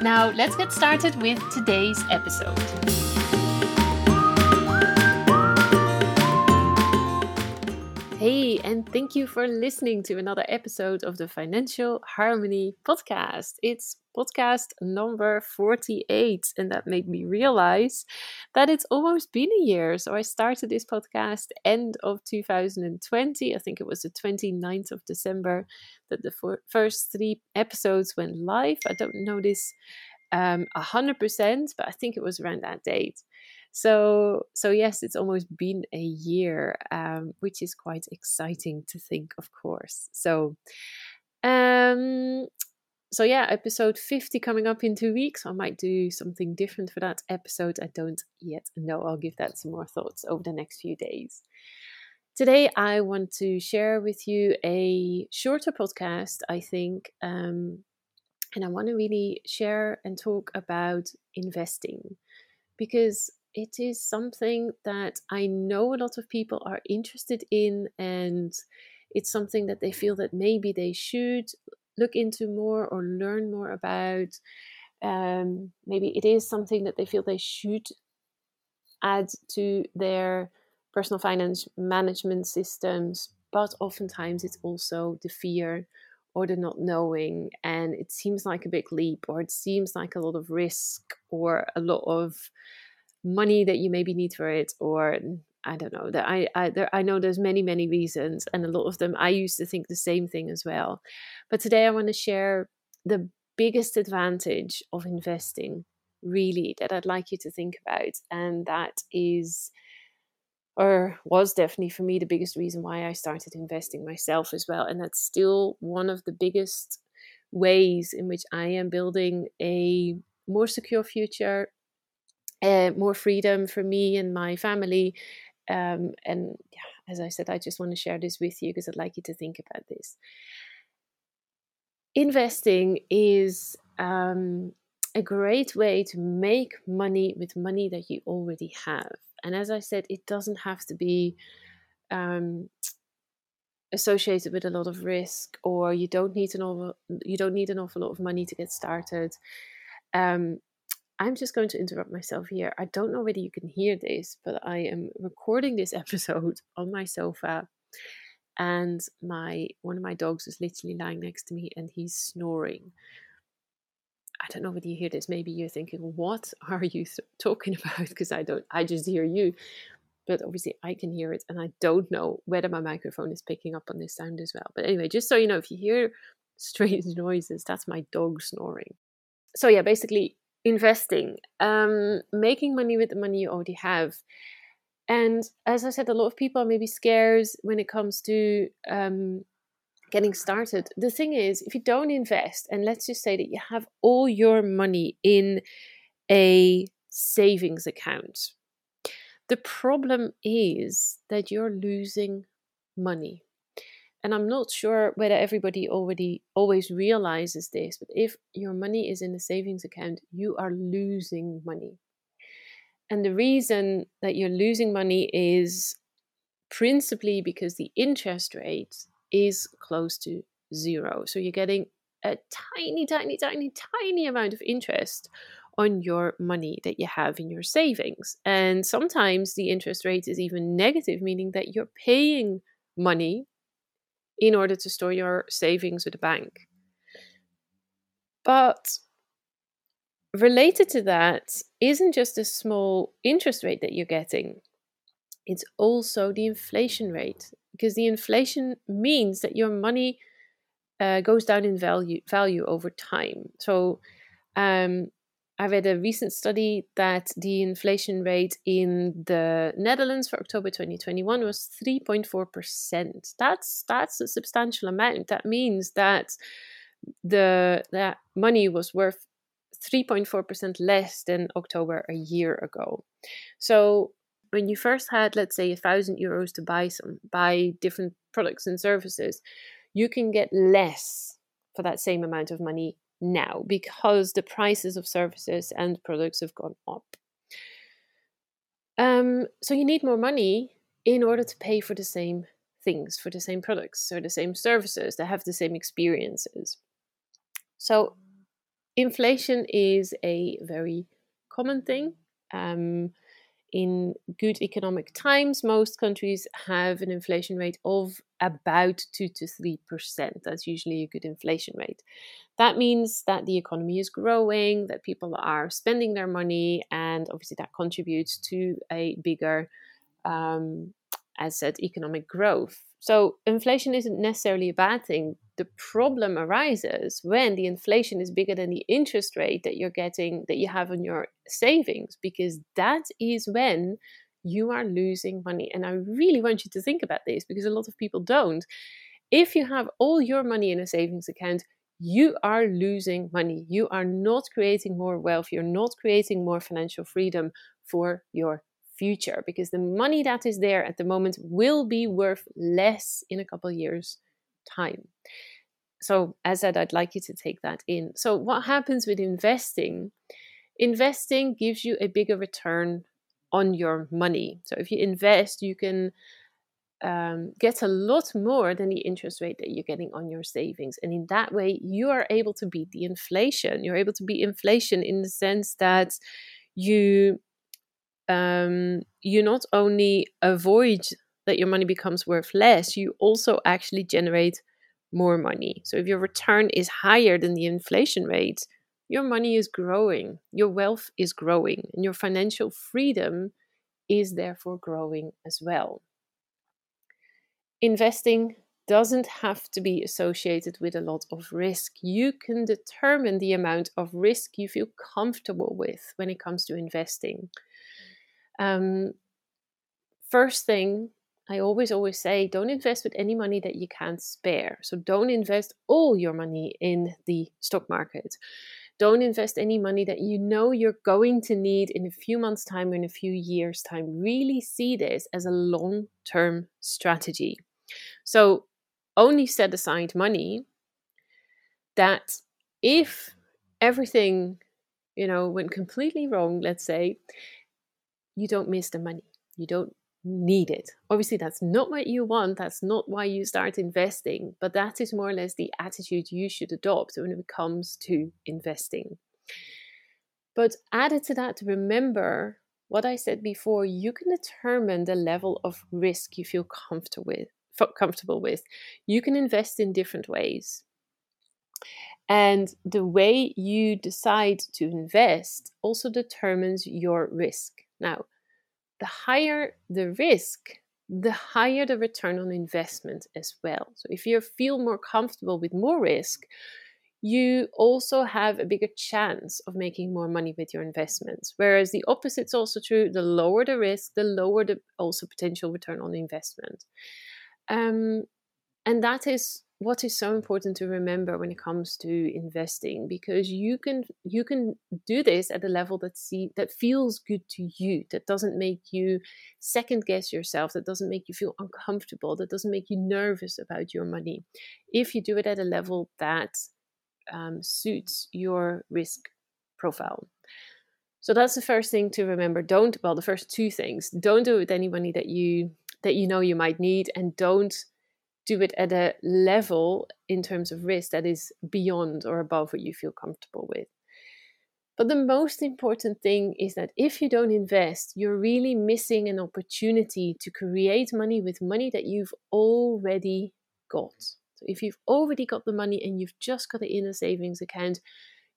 Now, let's get started with today's episode. And thank you for listening to another episode of the Financial Harmony podcast. It's podcast number 48, and that made me realize that it's almost been a year. So I started this podcast end of 2020. I think it was the 29th of December that the first three episodes went live. I don't know this um, 100%, but I think it was around that date. So, so yes, it's almost been a year, um, which is quite exciting to think, of course. So, um, so yeah, episode 50 coming up in two weeks. I might do something different for that episode. I don't yet know. I'll give that some more thoughts over the next few days. Today, I want to share with you a shorter podcast, I think, um, and I want to really share and talk about investing because it is something that I know a lot of people are interested in, and it's something that they feel that maybe they should look into more or learn more about. Um, maybe it is something that they feel they should add to their personal finance management systems, but oftentimes it's also the fear or the not knowing, and it seems like a big leap, or it seems like a lot of risk, or a lot of money that you maybe need for it or I don't know that I I, there, I know there's many many reasons and a lot of them I used to think the same thing as well. But today I want to share the biggest advantage of investing really that I'd like you to think about and that is or was definitely for me the biggest reason why I started investing myself as well and that's still one of the biggest ways in which I am building a more secure future uh, more freedom for me and my family. Um, and yeah, as I said, I just want to share this with you because I'd like you to think about this. Investing is um, a great way to make money with money that you already have. And as I said, it doesn't have to be um, associated with a lot of risk, or you don't need an awful, you don't need an awful lot of money to get started. Um, I'm just going to interrupt myself here. I don't know whether you can hear this, but I am recording this episode on my sofa and my one of my dogs is literally lying next to me and he's snoring. I don't know whether you hear this. Maybe you're thinking, "What are you talking about?" Because I don't. I just hear you, but obviously I can hear it, and I don't know whether my microphone is picking up on this sound as well. But anyway, just so you know, if you hear strange noises, that's my dog snoring. So yeah, basically, investing, um, making money with the money you already have. And as I said, a lot of people are maybe scared when it comes to um, getting started. The thing is, if you don't invest, and let's just say that you have all your money in a savings account, the problem is that you're losing money and I'm not sure whether everybody already always realizes this, but if your money is in a savings account, you are losing money. And the reason that you're losing money is principally because the interest rate is close to zero. So you're getting a tiny, tiny, tiny, tiny amount of interest on your money that you have in your savings. And sometimes the interest rate is even negative, meaning that you're paying money in order to store your savings with a bank. But related to that isn't just a small interest rate that you're getting, it's also the inflation rate, because the inflation means that your money uh, goes down in value value over time. So um, I read a recent study that the inflation rate in the Netherlands for October 2021 was 3.4%. That's that's a substantial amount. That means that the that money was worth 3.4% less than October a year ago. So when you first had, let's say, a thousand euros to buy some, buy different products and services, you can get less for that same amount of money now because the prices of services and products have gone up. Um, so you need more money in order to pay for the same things, for the same products or the same services that have the same experiences. So inflation is a very common thing. Um, in good economic times, most countries have an inflation rate of about 2 to 3%. That's usually a good inflation rate. That means that the economy is growing, that people are spending their money, and obviously that contributes to a bigger, um, as said, economic growth. So inflation isn't necessarily a bad thing. The problem arises when the inflation is bigger than the interest rate that you're getting, that you have on your savings, because that is when you are losing money. And I really want you to think about this because a lot of people don't. If you have all your money in a savings account, you are losing money. You are not creating more wealth. You're not creating more financial freedom for your future because the money that is there at the moment will be worth less in a couple years time so as I said i'd like you to take that in so what happens with investing investing gives you a bigger return on your money so if you invest you can um, get a lot more than the interest rate that you're getting on your savings. And in that way, you are able to beat the inflation. You're able to beat inflation in the sense that you um, you not only avoid that your money becomes worth less, you also actually generate more money. So if your return is higher than the inflation rate, your money is growing, your wealth is growing, and your financial freedom is therefore growing as well. Investing doesn't have to be associated with a lot of risk. You can determine the amount of risk you feel comfortable with when it comes to investing. Um, first thing, I always, always say don't invest with any money that you can't spare. So don't invest all your money in the stock market. Don't invest any money that you know you're going to need in a few months' time or in a few years' time. Really see this as a long term strategy. So only set aside money that if everything, you know, went completely wrong, let's say, you don't miss the money. You don't need it. Obviously, that's not what you want. That's not why you start investing. But that is more or less the attitude you should adopt when it comes to investing. But added to that, remember what I said before you can determine the level of risk you feel comfortable with. Comfortable with. You can invest in different ways. And the way you decide to invest also determines your risk. Now, the higher the risk, the higher the return on investment as well. So if you feel more comfortable with more risk, you also have a bigger chance of making more money with your investments. Whereas the opposite is also true the lower the risk, the lower the also potential return on investment. Um, and that is what is so important to remember when it comes to investing because you can you can do this at a level that see that feels good to you that doesn't make you second guess yourself that doesn't make you feel uncomfortable that doesn't make you nervous about your money. If you do it at a level that um, suits your risk profile. So that's the first thing to remember. Don't well the first two things. Don't do it with any money that you that you know you might need and don't do it at a level in terms of risk that is beyond or above what you feel comfortable with. But the most important thing is that if you don't invest, you're really missing an opportunity to create money with money that you've already got. So if you've already got the money and you've just got it in a savings account,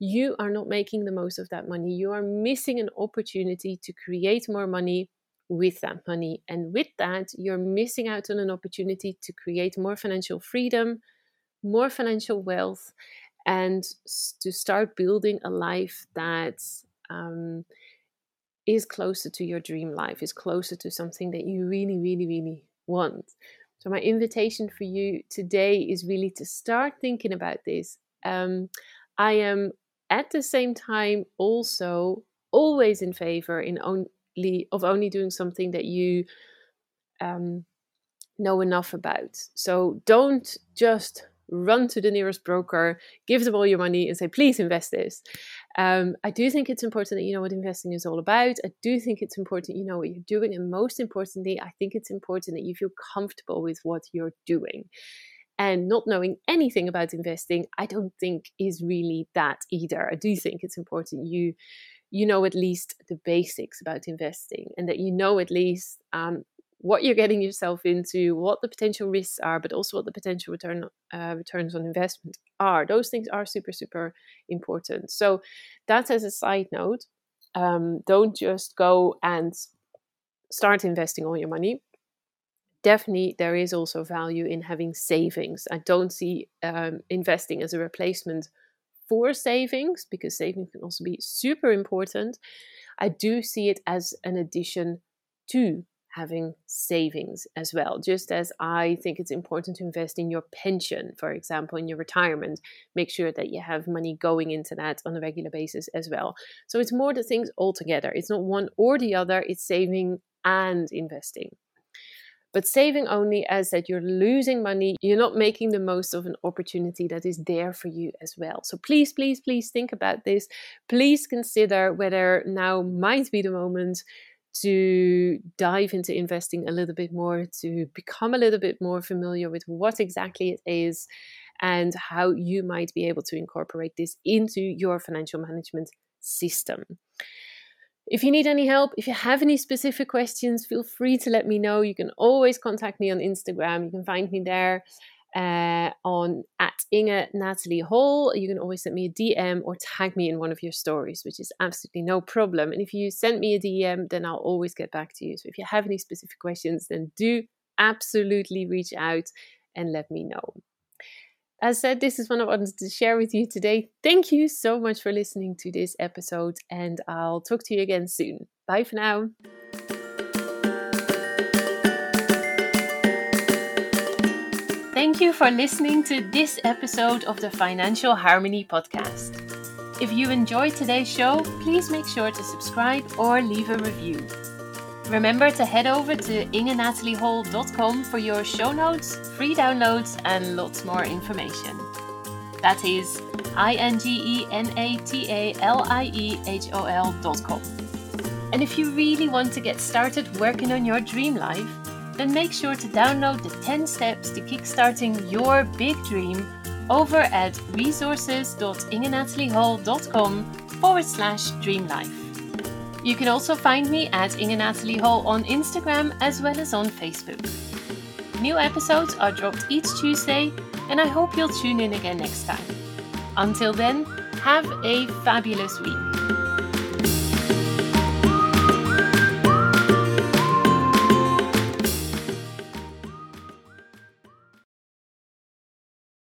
you are not making the most of that money. You are missing an opportunity to create more money with that money. And with that, you're missing out on an opportunity to create more financial freedom, more financial wealth, and to start building a life that um, is closer to your dream life, is closer to something that you really, really, really want. So, my invitation for you today is really to start thinking about this Um, I am at the same time also always in favor in only of only doing something that you um, know enough about. So don't just run to the nearest broker, give them all your money, and say, please invest this. Um, I do think it's important that you know what investing is all about. I do think it's important you know what you're doing. And most importantly, I think it's important that you feel comfortable with what you're doing. And not knowing anything about investing, I don't think is really that either. I do think it's important you you know at least the basics about investing and that you know at least um, what you're getting yourself into, what the potential risks are, but also what the potential return uh, returns on investment are. Those things are super super important. So that's as a side note. Um, don't just go and start investing all your money. Definitely, there is also value in having savings. I don't see um, investing as a replacement for savings because savings can also be super important. I do see it as an addition to having savings as well. Just as I think it's important to invest in your pension, for example, in your retirement, make sure that you have money going into that on a regular basis as well. So it's more the things all together. It's not one or the other, it's saving and investing. But saving only as that you're losing money, you're not making the most of an opportunity that is there for you as well. So please, please, please think about this. Please consider whether now might be the moment to dive into investing a little bit more, to become a little bit more familiar with what exactly it is and how you might be able to incorporate this into your financial management system. If you need any help, if you have any specific questions, feel free to let me know. You can always contact me on Instagram. You can find me there uh, on at Inge Natalie Hol. You can always send me a DM or tag me in one of your stories, which is absolutely no problem. And if you send me a DM, then I'll always get back to you. So if you have any specific questions, then do absolutely reach out and let me know. As said, this is what I wanted to share with you today. Thank you so much for listening to this episode, and I'll talk to you again soon. Bye for now. Thank you for listening to this episode of the Financial Harmony Podcast. If you enjoyed today's show, please make sure to subscribe or leave a review. Remember to head over to ingenatalieHol.com for your show notes, free downloads, and lots more information. That is I N G E N A T A L I E H O L.com. And if you really want to get started working on your dream life, then make sure to download the 10 steps to kickstarting your big dream over at resources.ingenatalieHol.com forward slash dreamlife. You can also find me at Inge Natalie Hol on Instagram as well as on Facebook. New episodes are dropped each Tuesday, and I hope you'll tune in again next time. Until then, have a fabulous week.